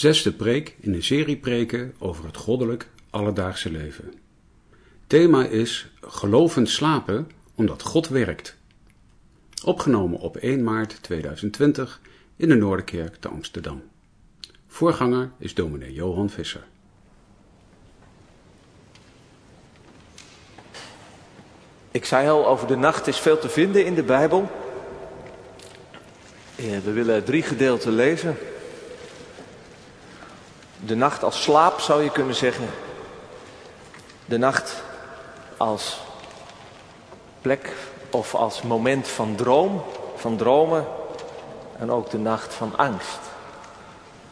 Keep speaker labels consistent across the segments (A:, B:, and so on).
A: Zesde preek in een serie preken over het goddelijk alledaagse leven. Thema is Gelovend slapen omdat God werkt. Opgenomen op 1 maart 2020 in de Noorderkerk te Amsterdam. Voorganger is dominee Johan Visser.
B: Ik zei al, over de nacht is veel te vinden in de Bijbel. We willen drie gedeelten lezen. De nacht als slaap zou je kunnen zeggen. De nacht als plek of als moment van droom, van dromen. En ook de nacht van angst.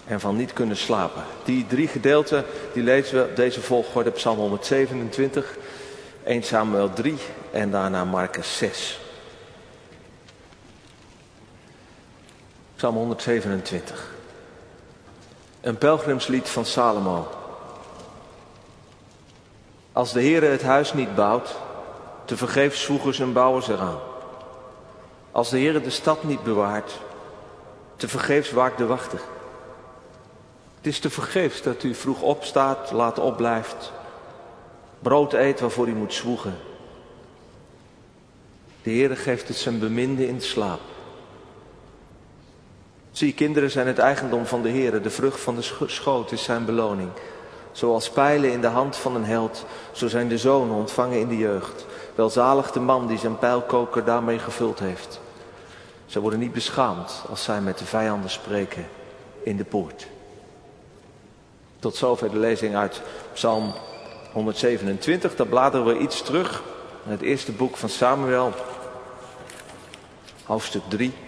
B: En van niet kunnen slapen. Die drie gedeelten die lezen we op deze volgorde Psalm 127, 1 Samuel 3 en daarna Marcus 6. Psalm 127. Een pelgrimslied van Salomo. Als de Heere het huis niet bouwt, te vergeefs voegen zijn bouwers eraan. Als de Heere de stad niet bewaart, te vergeefs waakt de wachter. Het is te vergeefs dat u vroeg opstaat, laat opblijft, brood eet waarvoor u moet zwoegen. De Heere geeft het zijn beminde in slaap. Zie, kinderen zijn het eigendom van de Heer. De vrucht van de schoot is zijn beloning. Zoals pijlen in de hand van een held, zo zijn de zonen ontvangen in de jeugd. Welzalig de man die zijn pijlkoker daarmee gevuld heeft. Ze worden niet beschaamd als zij met de vijanden spreken in de poort. Tot zover de lezing uit Psalm 127. Dan bladeren we iets terug in het eerste boek van Samuel, hoofdstuk 3.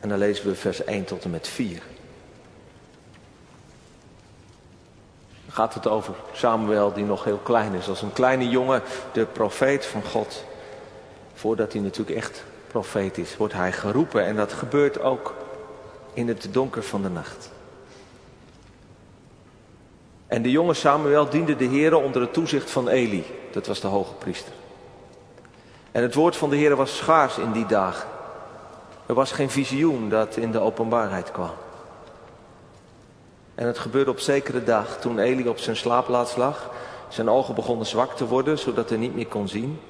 B: En dan lezen we vers 1 tot en met 4. Dan gaat het over Samuel die nog heel klein is. Als een kleine jongen, de profeet van God. Voordat hij natuurlijk echt profeet is, wordt hij geroepen. En dat gebeurt ook in het donker van de nacht. En de jonge Samuel diende de Heer onder het toezicht van Eli. Dat was de hoge priester. En het woord van de Heer was schaars in die dagen. Er was geen visioen dat in de openbaarheid kwam. En het gebeurde op zekere dag toen Eli op zijn slaapplaats lag. Zijn ogen begonnen zwak te worden, zodat hij niet meer kon zien.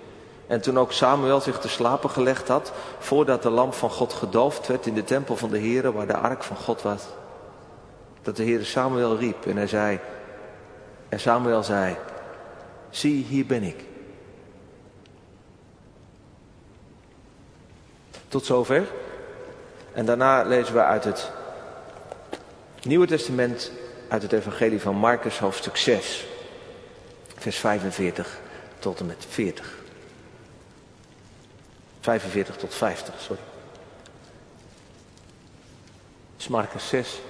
B: En toen ook Samuel zich te slapen gelegd had, voordat de lamp van God gedoofd werd in de tempel van de Heer, waar de ark van God was. Dat de Heer Samuel riep en hij zei, en Samuel zei, zie hier ben ik. Tot zover. En daarna lezen we uit het Nieuwe Testament, uit het Evangelie van Marcus, hoofdstuk 6, vers 45 tot en met 40. 45 tot 50, sorry. Het is Marcus 6,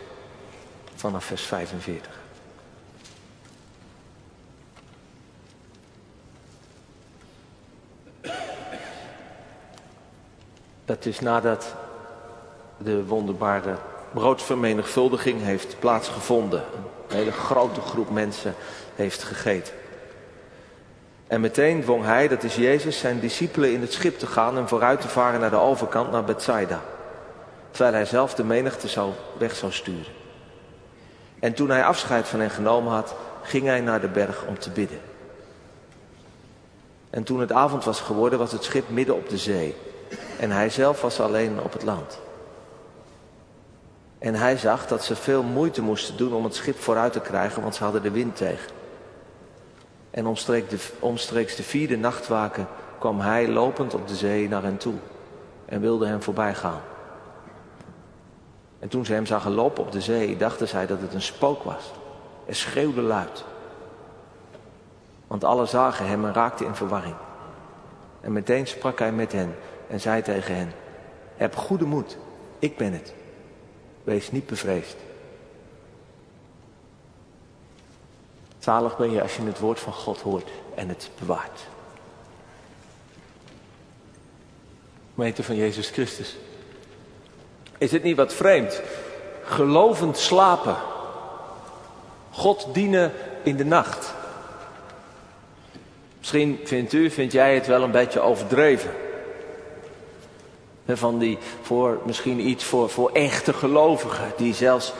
B: vanaf vers 45. Dat is nadat de wonderbare broodvermenigvuldiging heeft plaatsgevonden. Een hele grote groep mensen heeft gegeten. En meteen dwong hij, dat is Jezus, zijn discipelen in het schip te gaan en vooruit te varen naar de overkant, naar Bethsaida. Terwijl hij zelf de menigte zou, weg zou sturen. En toen hij afscheid van hen genomen had, ging hij naar de berg om te bidden. En toen het avond was geworden, was het schip midden op de zee. En hij zelf was alleen op het land. En hij zag dat ze veel moeite moesten doen om het schip vooruit te krijgen, want ze hadden de wind tegen. En omstreeks de, omstreeks de vierde nachtwaken kwam hij lopend op de zee naar hen toe en wilde hem voorbij gaan. En toen ze hem zagen lopen op de zee, dachten zij dat het een spook was. En schreeuwde luid. Want alle zagen hem en raakten in verwarring. En meteen sprak hij met hen en zei tegen hen: Heb goede moed, ik ben het. Wees niet bevreesd. Zalig ben je als je het woord van God hoort en het bewaart. Gemeente van Jezus Christus. Is het niet wat vreemd? Gelovend slapen. God dienen in de nacht. Misschien vindt u, vind jij het wel een beetje overdreven. Van die, voor misschien iets voor, voor echte gelovigen, die zelfs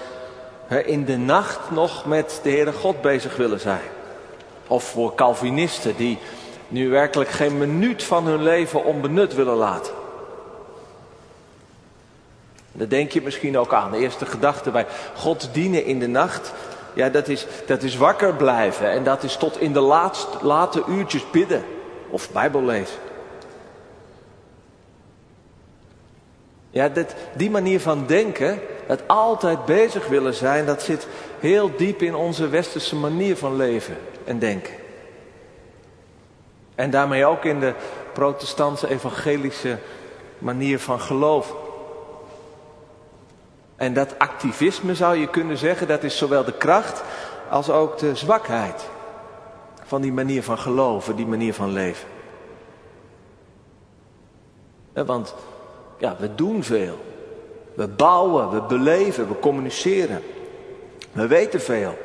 B: in de nacht nog met de Heere God bezig willen zijn. Of voor Calvinisten die nu werkelijk geen minuut van hun leven onbenut willen laten. Daar denk je misschien ook aan. De eerste gedachte bij God dienen in de nacht. Ja, dat is, dat is wakker blijven. En dat is tot in de laatste, late uurtjes bidden. Of Bijbel lezen. Ja, die manier van denken, het altijd bezig willen zijn, dat zit heel diep in onze westerse manier van leven en denken. En daarmee ook in de protestantse evangelische manier van geloven. En dat activisme zou je kunnen zeggen, dat is zowel de kracht als ook de zwakheid van die manier van geloven, die manier van leven. Want ja, we doen veel. We bouwen, we beleven, we communiceren. We weten veel.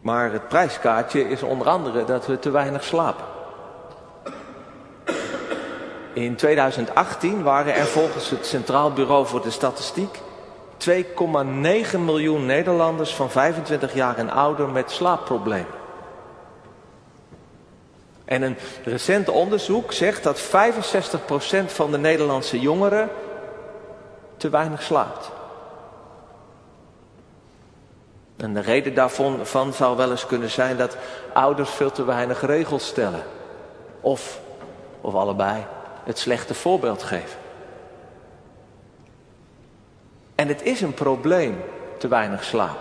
B: Maar het prijskaartje is onder andere dat we te weinig slapen. In 2018 waren er volgens het Centraal Bureau voor de Statistiek 2,9 miljoen Nederlanders van 25 jaar en ouder met slaapproblemen. En een recent onderzoek zegt dat 65% van de Nederlandse jongeren te weinig slaapt. En de reden daarvan zou wel eens kunnen zijn dat ouders veel te weinig regels stellen. Of, of allebei, het slechte voorbeeld geven. En het is een probleem, te weinig slaap.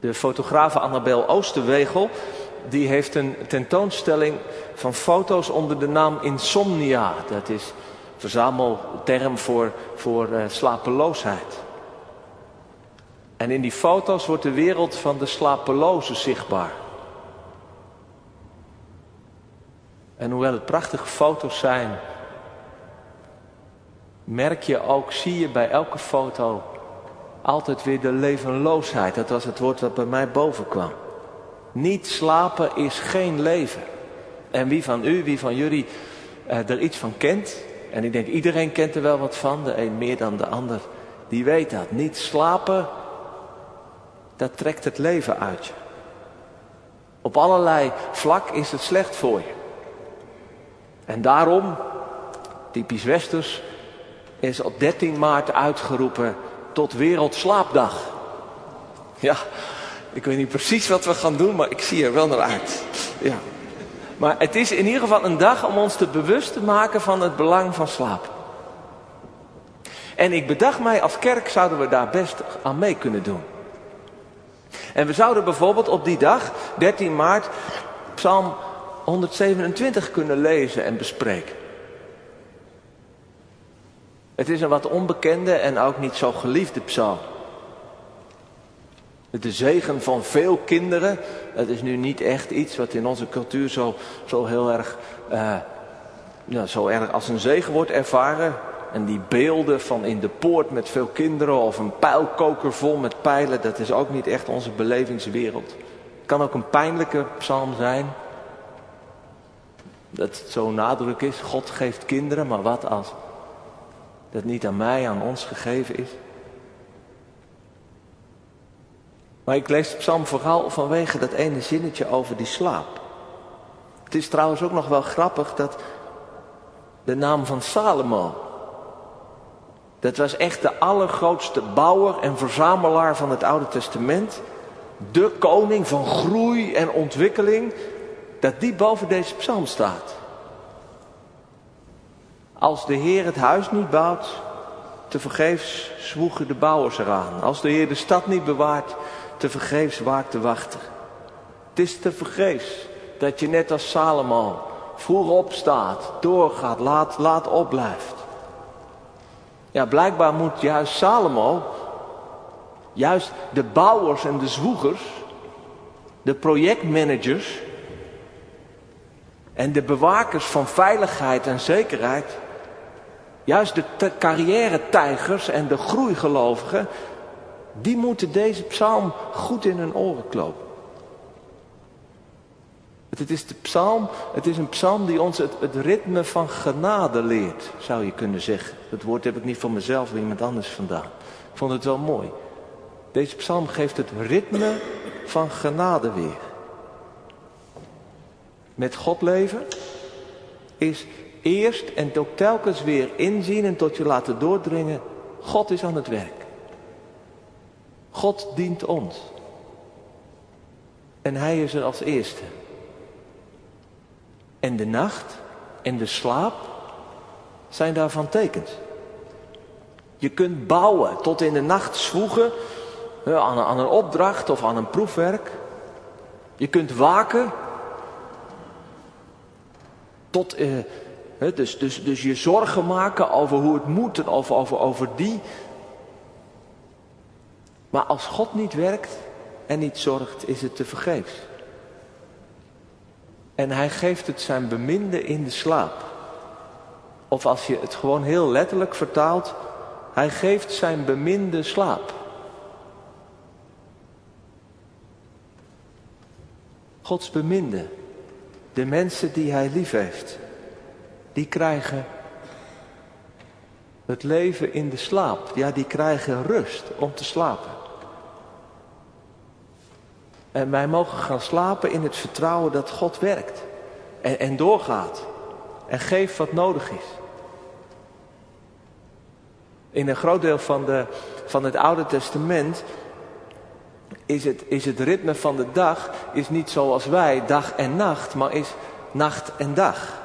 B: De fotografe Annabel Oosterwegel die heeft een tentoonstelling van foto's onder de naam Insomnia. Dat is een verzamelterm voor, voor uh, slapeloosheid. En in die foto's wordt de wereld van de slapelozen zichtbaar. En hoewel het prachtige foto's zijn, merk je ook, zie je bij elke foto altijd weer de levenloosheid. Dat was het woord dat bij mij boven kwam. Niet slapen is geen leven. En wie van u, wie van jullie uh, er iets van kent, en ik denk iedereen kent er wel wat van, de een meer dan de ander, die weet dat. Niet slapen, dat trekt het leven uit je. Op allerlei vlak is het slecht voor je. En daarom, typisch Westers, is op 13 maart uitgeroepen tot Wereldslaapdag. Ja, ik weet niet precies wat we gaan doen, maar ik zie er wel naar uit. Ja. Maar het is in ieder geval een dag om ons te bewust te maken van het belang van slaap. En ik bedacht mij, als kerk zouden we daar best aan mee kunnen doen. En we zouden bijvoorbeeld op die dag, 13 maart, Psalm 127 kunnen lezen en bespreken. Het is een wat onbekende en ook niet zo geliefde psalm. De zegen van veel kinderen, dat is nu niet echt iets wat in onze cultuur zo, zo heel erg, uh, ja, zo erg als een zegen wordt ervaren. En die beelden van in de poort met veel kinderen of een pijlkoker vol met pijlen, dat is ook niet echt onze belevingswereld. Het kan ook een pijnlijke psalm zijn. Dat het zo nadruk is, God geeft kinderen, maar wat als dat niet aan mij, aan ons gegeven is? Maar ik lees de psalm vooral vanwege dat ene zinnetje over die slaap. Het is trouwens ook nog wel grappig dat de naam van Salomo. Dat was echt de allergrootste bouwer en verzamelaar van het Oude Testament. De koning van groei en ontwikkeling. Dat die boven deze psalm staat. Als de Heer het huis niet bouwt, te vergeefs zwoegen de bouwers eraan. Als de Heer de stad niet bewaart, te vergeefs waakt te wachten. Het is te vergeefs dat je net als Salomo vroeg opstaat, doorgaat, laat, laat opblijft. Ja, blijkbaar moet juist Salomo, juist de bouwers en de zwoegers, de projectmanagers en de bewakers van veiligheid en zekerheid, juist de carrière-tijgers en de groeigelovigen, die moeten deze psalm goed in hun oren klopen. Het is, de psalm, het is een psalm die ons het, ritme van genade leert, zou je kunnen zeggen. Dat woord heb ik niet van mezelf of iemand anders vandaan. Ik vond het wel mooi. Deze psalm geeft het ritme van genade weer. Met God leven is eerst en ook telkens weer inzien en tot je laten doordringen. God is aan het werk. God dient ons. En hij is er als eerste. En de nacht en de slaap zijn daarvan tekens. Je kunt bouwen tot in de nacht zwoegen aan, aan een opdracht of aan een proefwerk. Je kunt waken tot, eh, dus, dus, dus je zorgen maken over hoe het moet en over, over die. Maar als God niet werkt en niet zorgt, is het te vergeefs. En hij geeft het zijn beminde in de slaap. Of als je het gewoon heel letterlijk vertaalt, hij geeft zijn beminde slaap. Gods beminde, de mensen die hij lief heeft, die krijgen het leven in de slaap. Ja, die krijgen rust om te slapen. En wij mogen gaan slapen in het vertrouwen dat God werkt. En, en doorgaat. En geeft wat nodig is. In een groot deel van, de, van het Oude Testament is het, is het ritme van de dag is niet zoals wij, dag en nacht, maar is nacht en dag.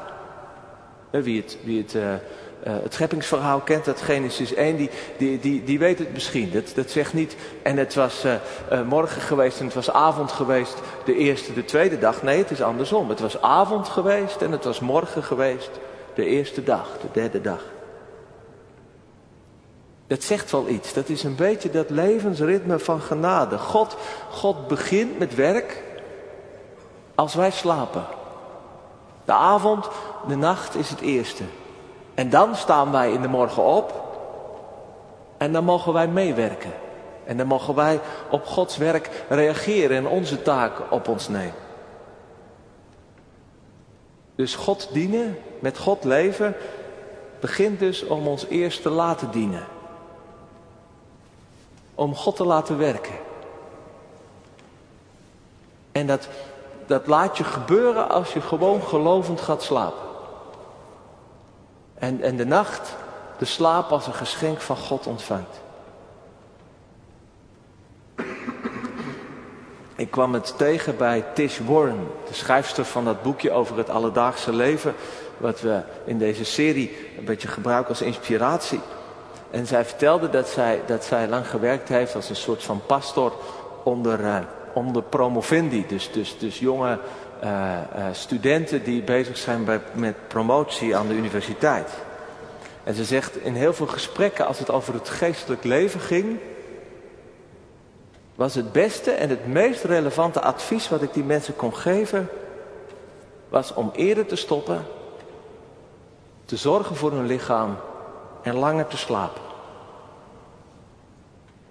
B: Wie het, wie het, uh, het scheppingsverhaal kent uit Genesis 1, die, die, die, die weet het misschien. Dat, dat zegt niet, en het was uh, morgen geweest en het was avond geweest, de eerste, de tweede dag. Nee, het is andersom. Het was avond geweest en het was morgen geweest, de eerste dag, de derde dag. Dat zegt wel iets. Dat is een beetje dat levensritme van genade. God, God begint met werk als wij slapen. De avond, de nacht is het eerste. En dan staan wij in de morgen op. En dan mogen wij meewerken. En dan mogen wij op Gods werk reageren en onze taak op ons nemen. Dus God dienen, met God leven, begint dus om ons eerst te laten dienen om God te laten werken. En dat, dat laat je gebeuren als je gewoon gelovend gaat slapen. En, en de nacht, de slaap als een geschenk van God ontvangt. Ik kwam het tegen bij Tish Warren, de schrijfster van dat boekje over het alledaagse leven, wat we in deze serie een beetje gebruiken als inspiratie. En zij vertelde dat zij, dat zij lang gewerkt heeft als een soort van pastor onder, uh, onder promovendi. Dus, dus, dus jonge uh, uh, studenten die bezig zijn met promotie aan de universiteit. En ze zegt in heel veel gesprekken als het over het geestelijk leven ging. Was het beste en het meest relevante advies wat ik die mensen kon geven. Was om eerder te stoppen. Te zorgen voor hun lichaam en langer te slapen.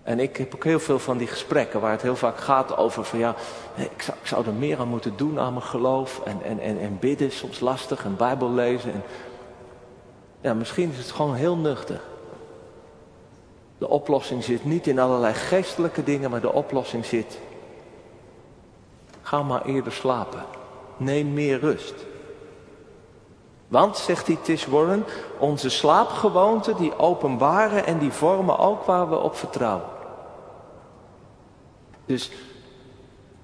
B: En ik heb ook heel veel van die gesprekken waar het heel vaak gaat over van ja, ik zou, er meer aan moeten doen aan mijn geloof. En, en, en, en bidden soms lastig en Bijbel lezen. En, ja, misschien is het gewoon heel nuchter. De oplossing zit niet in allerlei geestelijke dingen, maar de oplossing zit. Ga maar eerder slapen. Neem meer rust. Want, zegt die Tish Warren, onze slaapgewoonten die openbaren en die vormen ook waar we op vertrouwen. Dus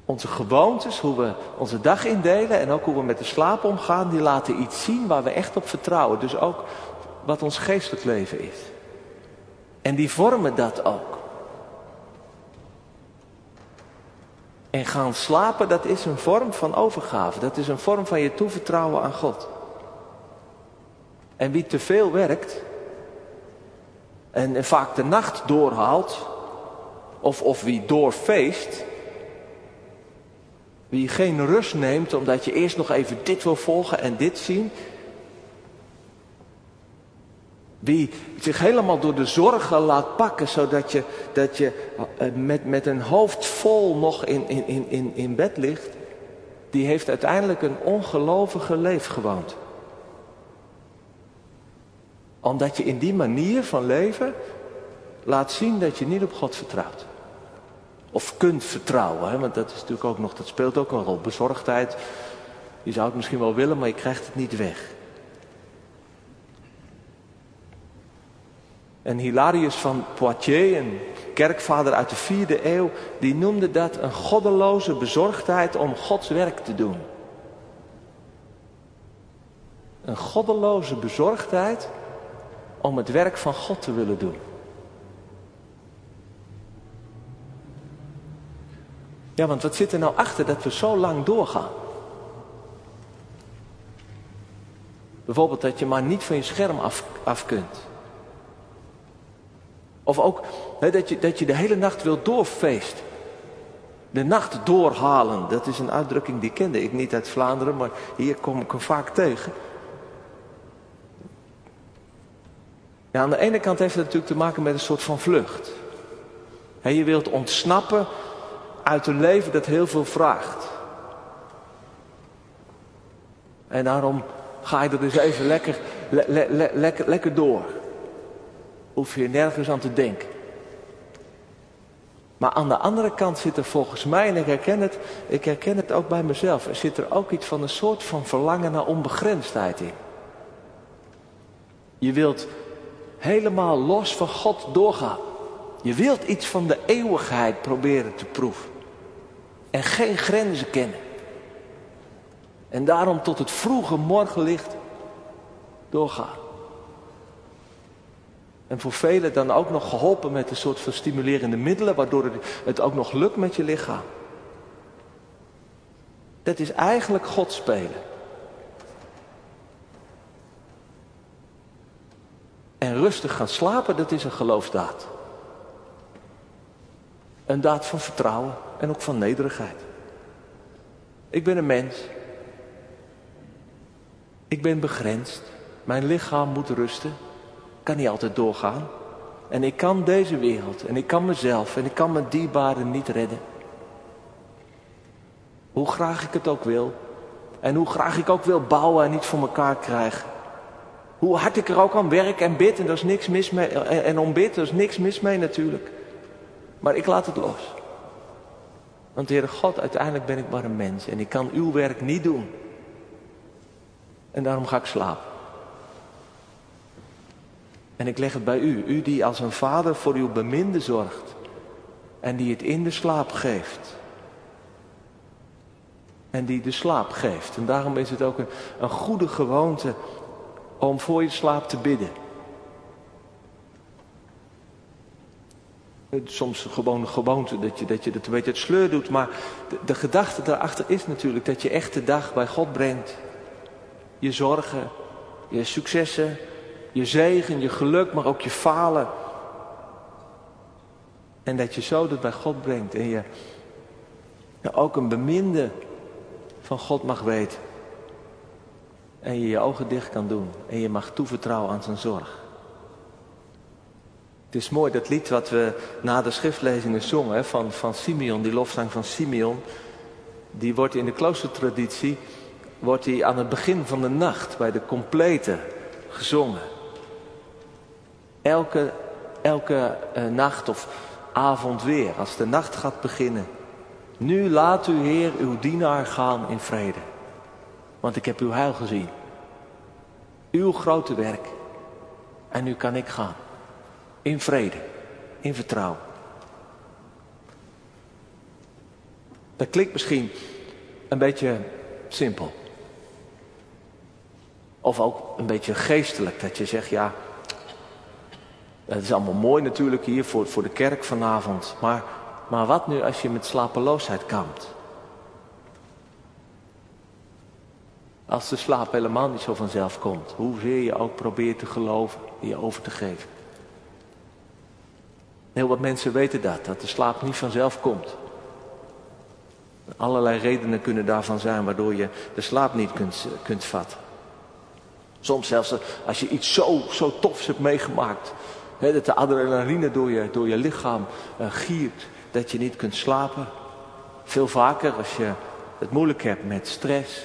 B: onze gewoontes, hoe we onze dag indelen en ook hoe we met de slaap omgaan, die laten iets zien waar we echt op vertrouwen. Dus ook wat ons geestelijk leven is. En die vormen dat ook. En gaan slapen, dat is een vorm van overgave. Dat is een vorm van je toevertrouwen aan God. En wie te veel werkt en vaak de nacht doorhaalt, of, of wie doorfeest, wie geen rust neemt omdat je eerst nog even dit wil volgen en dit zien, wie zich helemaal door de zorgen laat pakken, zodat je, dat je eh, met, met een hoofd vol nog in, in, in, in bed ligt. die heeft uiteindelijk een ongelovige leef gewoond. Omdat je in die manier van leven laat zien dat je niet op God vertrouwt. Of kunt vertrouwen, hè? want dat is natuurlijk ook nog, dat speelt ook een rol. Bezorgdheid, je zou het misschien wel willen, maar je krijgt het niet weg. En Hilarius van Poitiers, een kerkvader uit de vierde eeuw, die noemde dat een goddeloze bezorgdheid om Gods werk te doen. Een goddeloze bezorgdheid om het werk van God te willen doen. Ja, want wat zit er nou achter dat we zo lang doorgaan? Bijvoorbeeld dat je maar niet van je scherm af, af kunt. Of ook dat, je, dat je de hele nacht wilt doorfeest. De nacht doorhalen, dat is een uitdrukking die kende ik niet uit Vlaanderen, maar hier kom ik hem vaak tegen. Ja, aan de ene kant heeft het natuurlijk te maken met een soort van vlucht. je wilt ontsnappen uit een leven dat heel veel vraagt. En daarom ga je er dus even lekker, lekker, lekker door. Hoef je nergens aan te denken. Maar aan de andere kant zit er volgens mij, en ik herken het, ik herken het ook bij mezelf, er zit er ook iets van een soort van verlangen naar onbegrensdheid in. Je wilt helemaal los van God doorgaan. Je wilt iets van de eeuwigheid proberen te proeven. En geen grenzen kennen. En daarom tot het vroege morgenlicht doorgaan. En voor velen dan ook nog geholpen met een soort van stimulerende middelen, waardoor het ook nog lukt met je lichaam. Dat is eigenlijk God spelen. En rustig gaan slapen, dat is een geloofsdaad. Een daad van vertrouwen en ook van nederigheid. Ik ben een mens. Ik ben begrensd. Mijn lichaam moet rusten kan niet altijd doorgaan. En ik kan deze wereld en ik kan mezelf en ik kan mijn dierbaren niet redden. Hoe graag ik het ook wil. En hoe graag ik ook wil bouwen en niet voor elkaar krijgen. Hoe hard ik er ook aan werk en bid en er is niks mis mee. En, en ombid, er is niks mis mee natuurlijk. Maar ik laat het los. Want Heere God, uiteindelijk ben ik maar een mens en ik kan uw werk niet doen. En daarom ga ik slapen. En ik leg het bij u, u die als een vader voor uw beminde zorgt en die het in de slaap geeft. En die de slaap geeft. En daarom is het ook een, een goede gewoonte om voor je slaap te bidden. Soms gewoon een gewoonte dat je, dat je dat een beetje het sleur doet. Maar de, de gedachte daarachter is natuurlijk dat je echt de dag bij God brengt. Je zorgen, je successen, je zegen, je geluk, maar ook je falen. En dat je zo dat bij God brengt en je ook een beminde van God mag weten. En je je ogen dicht kan doen en je mag toevertrouwen aan zijn zorg. Het is mooi dat lied wat we na de schriftlezingen zongen van, van Simeon, die lofzang van Simeon. Die wordt in de kloostertraditie wordt die aan het begin van de nacht bij de complete gezongen. Elke, elke uh, nacht of avond weer, als de nacht gaat beginnen. Nu laat u, Heer, uw dienaar gaan in vrede. Want ik heb uw heil gezien. Uw grote werk. En nu kan ik gaan. In vrede. In vertrouwen. Dat klinkt misschien een beetje simpel. Of ook een beetje geestelijk. Dat je zegt, ja, het is allemaal mooi natuurlijk hier voor, voor de kerk vanavond. Maar, maar wat nu als je met slapeloosheid kampt? Als de slaap helemaal niet zo vanzelf komt. Hoezeer je ook probeert te geloven, je over te geven. Heel wat mensen weten dat, dat de slaap niet vanzelf komt. Allerlei redenen kunnen daarvan zijn waardoor je de slaap niet kunt, kunt vatten. Soms zelfs als je iets zo, zo tofs hebt meegemaakt dat de adrenaline door je, door je lichaam uh, giert. Dat je niet kunt slapen. Veel vaker als je het moeilijk hebt met stress,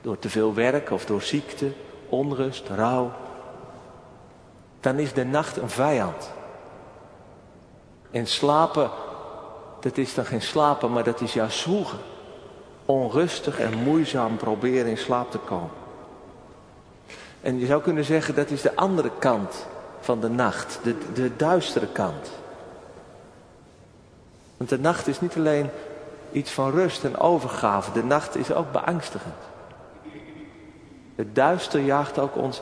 B: door te veel werk of door ziekte, onrust, rouw, dan is de nacht een vijand. En slapen, dat is dan geen slapen, maar dat is juist zwoegen. Onrustig en moeizaam proberen in slaap te komen. En je zou kunnen zeggen dat is de andere kant van de nacht, de, de duistere kant. Want de nacht is niet alleen iets van rust en overgave, de nacht is ook beangstigend. Het duister jaagt ook ons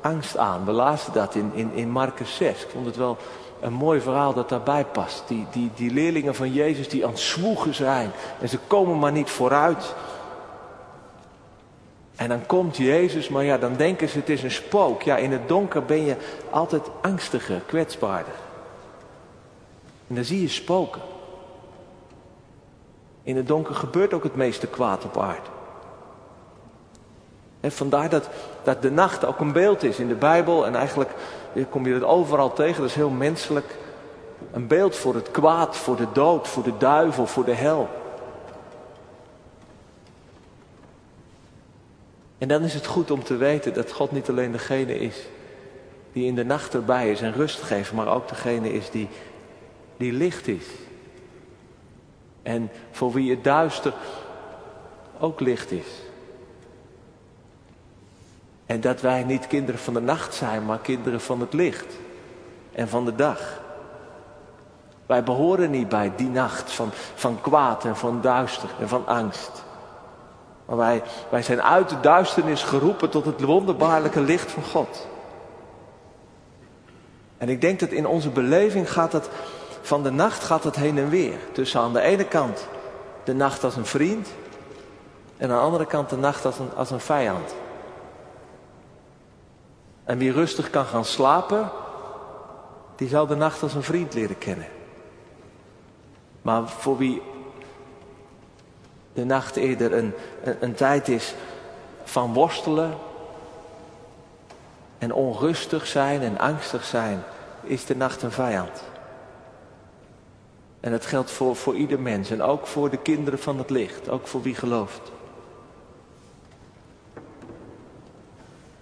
B: angst aan. We lazen dat in, in, in Marcus 6. Ik vond het wel een mooi verhaal dat daarbij past. Die, die, die leerlingen van Jezus die aan het zwoegen zijn. En ze komen maar niet vooruit. En dan komt Jezus, maar ja, dan denken ze het is een spook. Ja, in het donker ben je altijd angstiger, kwetsbaarder. En dan zie je spoken. In het donker gebeurt ook het meeste kwaad op aarde. En vandaar dat, dat de nacht ook een beeld is in de Bijbel. En eigenlijk kom je het overal tegen, dat is heel menselijk. Een beeld voor het kwaad, voor de dood, voor de duivel, voor de hel. En dan is het goed om te weten dat God niet alleen degene is die in de nacht erbij is en rust geeft, maar ook degene is die, die licht is. En voor wie het duister ook licht is. En dat wij niet kinderen van de nacht zijn, maar kinderen van het licht en van de dag. Wij behoren niet bij die nacht van, van kwaad en van duister en van angst. Maar wij, wij zijn uit de duisternis geroepen tot het wonderbaarlijke licht van God. En ik denk dat in onze beleving gaat het van de nacht gaat het heen en weer. Tussen aan de ene kant de nacht als een vriend en aan de andere kant de nacht als een, als een vijand. En wie rustig kan gaan slapen, die zal de nacht als een vriend leren kennen. Maar voor wie de nacht eerder een, een, tijd is van worstelen en onrustig zijn en angstig zijn, is de nacht een vijand. En dat geldt voor, voor ieder mens en ook voor de kinderen van het licht, ook voor wie gelooft.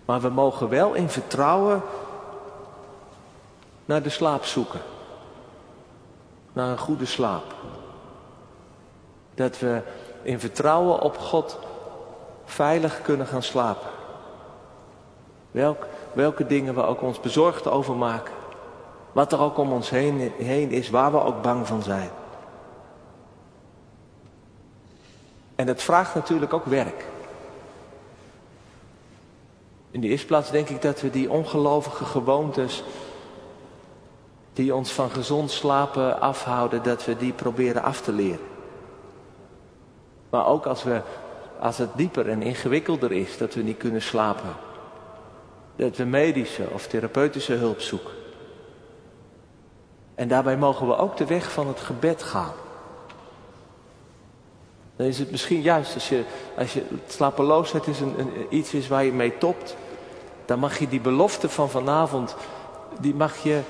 B: Maar we mogen wel in vertrouwen naar de slaap zoeken. Naar een goede slaap. Dat we in vertrouwen op God veilig kunnen gaan slapen. Welk, welke dingen we ook ons bezorgd over maken. Wat er ook om ons heen, heen is, waar we ook bang van zijn. En het vraagt natuurlijk ook werk. In de eerste plaats denk ik dat we die ongelovige gewoontes die ons van gezond slapen afhouden, dat we die proberen af te leren. Maar ook als, we, als het dieper en ingewikkelder is, dat we niet kunnen slapen. Dat we medische of therapeutische hulp zoeken. En daarbij mogen we ook de weg van het gebed gaan. Dan is het misschien juist als je, als je slapeloosheid is een, een, iets is waar je mee topt. Dan mag je die belofte van vanavond, die mag je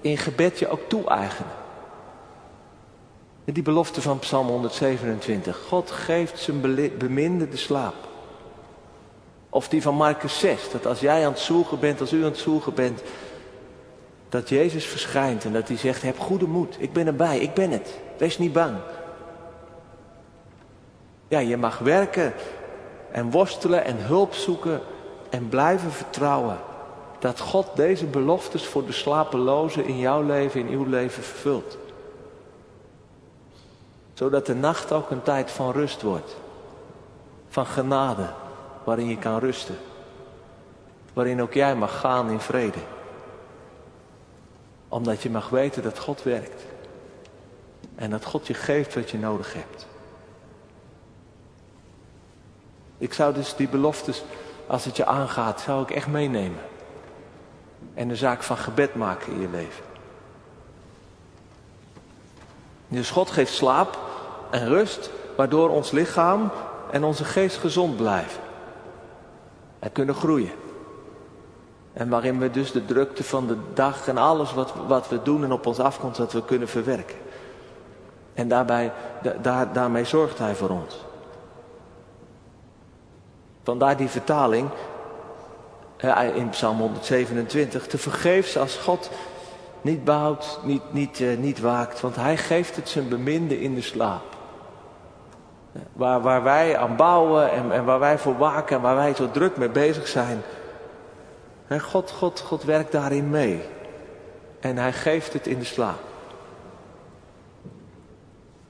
B: in gebed je ook toe-eigenen. Die belofte van Psalm 127. God geeft zijn beminde de slaap. Of die van Marcus 6. Dat als jij aan het zoeken bent, als u aan het zoeken bent. Dat Jezus verschijnt en dat hij zegt, heb goede moed. Ik ben erbij, ik ben het. Wees niet bang. Ja, je mag werken en worstelen en hulp zoeken en blijven vertrouwen. Dat God deze beloftes voor de slapelozen in jouw leven, in uw leven vervult zodat de nacht ook een tijd van rust wordt. Van genade, waarin je kan rusten. Waarin ook jij mag gaan in vrede. Omdat je mag weten dat God werkt. En dat God je geeft wat je nodig hebt. Ik zou dus die beloftes, als het je aangaat, zou ik echt meenemen. En de zaak van gebed maken in je leven. Dus God geeft slaap en rust, waardoor ons lichaam en onze geest gezond blijven. En kunnen groeien. En waarin we dus de drukte van de dag en alles wat, wat we doen en op ons afkomt, dat we kunnen verwerken. En daarbij, daar, daarmee zorgt hij voor ons. Vandaar die vertaling in Psalm 127. Te vergeefs als God niet bouwt, niet, niet, uh, niet waakt, want hij geeft het zijn beminde in de slaap. Waar, waar wij aan bouwen en, en waar wij voor waken en waar wij zo druk mee bezig zijn. God, God, God werkt daarin mee. En hij geeft het in de slaap.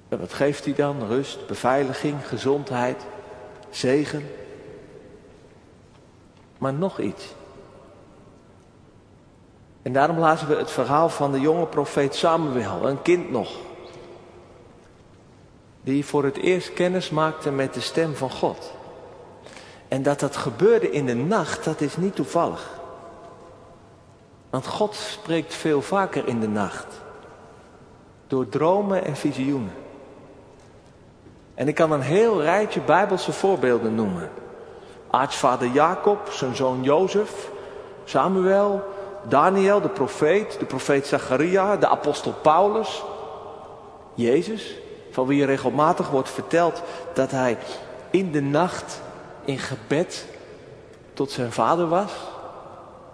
B: En wat geeft hij dan? Rust, beveiliging, gezondheid, zegen. Maar nog iets. En daarom lazen we het verhaal van de jonge profeet Samuel, een kind nog. Die voor het eerst kennis maakte met de stem van God. En dat dat gebeurde in de nacht, dat is niet toevallig. Want God spreekt veel vaker in de nacht. Door dromen en visioenen. En ik kan een heel rijtje bijbelse voorbeelden noemen. Aartsvader Jacob, zijn zoon Jozef, Samuel, Daniel, de profeet, de profeet Zacharia, de apostel Paulus, Jezus, van wie regelmatig wordt verteld dat hij in de nacht in gebed tot zijn vader was,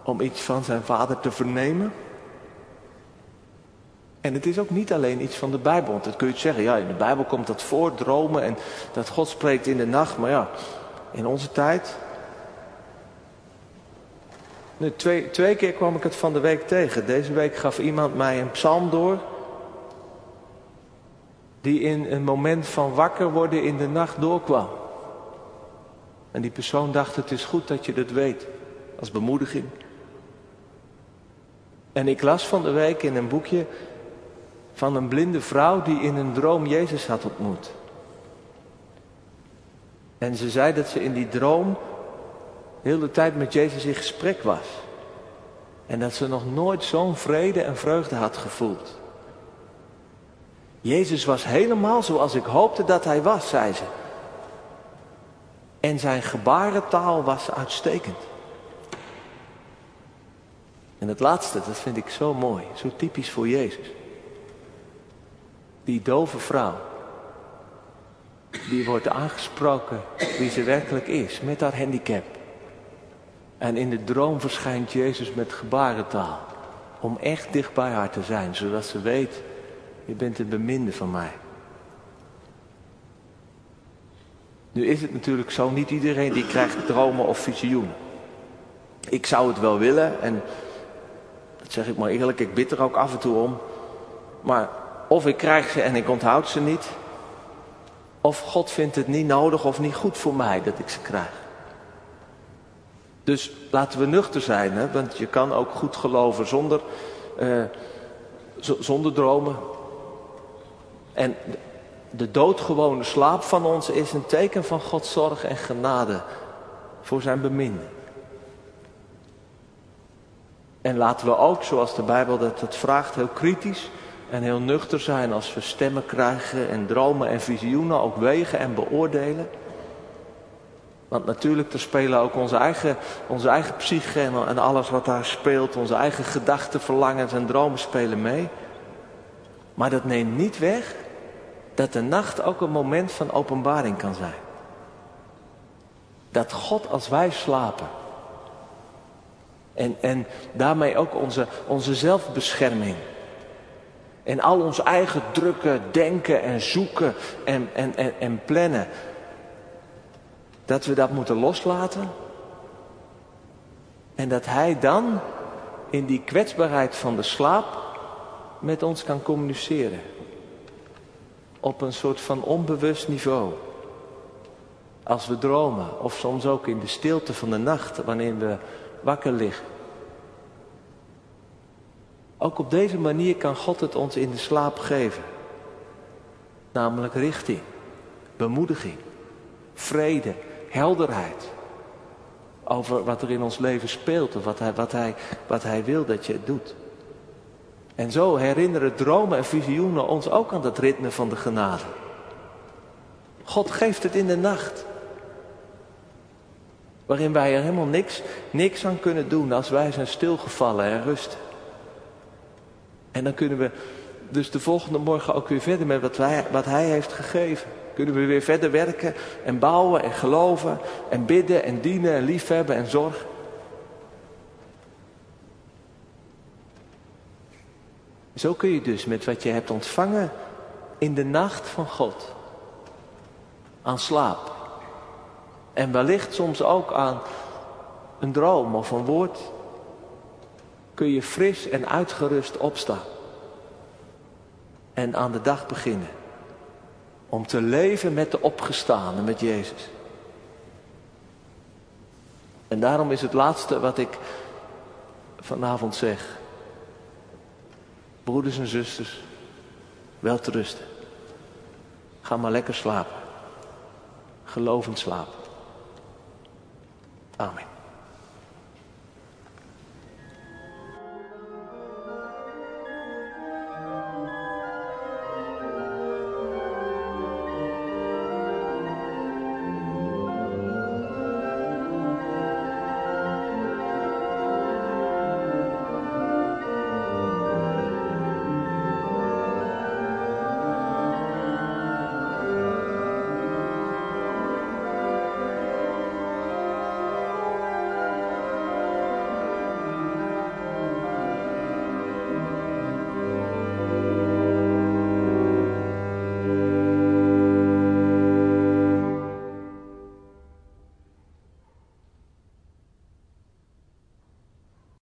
B: om iets van zijn vader te vernemen. En het is ook niet alleen iets van de Bijbel. Want dat kun je zeggen, ja, in de Bijbel komt dat voor, dromen en dat God spreekt in de nacht. Maar ja, in onze tijd nu, twee, twee keer kwam ik het van de week tegen. Deze week gaf iemand mij een psalm door. Die in een moment van wakker worden in de nacht doorkwam. En die persoon dacht: Het is goed dat je dat weet. Als bemoediging. En ik las van de week in een boekje van een blinde vrouw die in een droom Jezus had ontmoet. En ze zei dat ze in die droom heel de tijd met Jezus in gesprek was. En dat ze nog nooit zo'n vrede en vreugde had gevoeld. Jezus was helemaal zoals ik hoopte dat hij was, zei ze. En zijn gebarentaal was uitstekend. En het laatste, dat vind ik zo mooi, zo typisch voor Jezus. Die dove vrouw, die wordt aangesproken wie ze werkelijk is, met haar handicap. En in de droom verschijnt Jezus met gebarentaal. Om echt dicht bij haar te zijn, zodat ze weet, je bent een beminde van mij. Nu is het natuurlijk zo, niet iedereen die krijgt dromen of visioenen. Ik zou het wel willen en dat zeg ik maar eerlijk, ik bid er ook af en toe om. Maar of ik krijg ze en ik onthoud ze niet. Of God vindt het niet nodig of niet goed voor mij dat ik ze krijg. Dus laten we nuchter zijn, hè? want je kan ook goed geloven zonder, uh, zonder dromen. En de doodgewone slaap van ons is een teken van Gods zorg en genade voor zijn beminde. En laten we ook, zoals de Bijbel dat het vraagt, heel kritisch en heel nuchter zijn als we stemmen krijgen en dromen en visioenen ook wegen en beoordelen. Want natuurlijk, er spelen ook onze eigen, onze eigen psyche en alles wat daar speelt, onze eigen gedachten, verlangens en dromen spelen mee. Maar dat neemt niet weg dat de nacht ook een moment van openbaring kan zijn. Dat God als wij slapen. En, en daarmee ook onze, onze zelfbescherming. En al ons eigen drukken, denken en zoeken en, en, en, en plannen. Dat we dat moeten loslaten. En dat Hij dan in die kwetsbaarheid van de slaap met ons kan communiceren. Op een soort van onbewust niveau. Als we dromen of soms ook in de stilte van de nacht wanneer we wakker liggen. Ook op deze manier kan God het ons in de slaap geven. Namelijk richting, bemoediging, vrede, helderheid. Over wat er in ons leven speelt of wat hij, wat hij, wat hij wil dat je het doet. En zo herinneren dromen en visioenen ons ook aan dat ritme van de genade. God geeft het in de nacht. Waarin wij er helemaal niks, niks aan kunnen doen als wij zijn stilgevallen en rusten. En dan kunnen we dus de volgende morgen ook weer verder met wat, wij, wat Hij heeft gegeven. Kunnen we weer verder werken en bouwen en geloven en bidden en dienen en liefhebben en zorgen. Zo kun je dus met wat je hebt ontvangen in de nacht van God aan slaap. En wellicht soms ook aan een droom of een woord. Kun je fris en uitgerust opstaan. En aan de dag beginnen. Om te leven met de opgestane, met Jezus. En daarom is het laatste wat ik vanavond zeg. Broeders en zusters, wel te rusten. Ga maar lekker slapen. Gelovend slapen. Amen.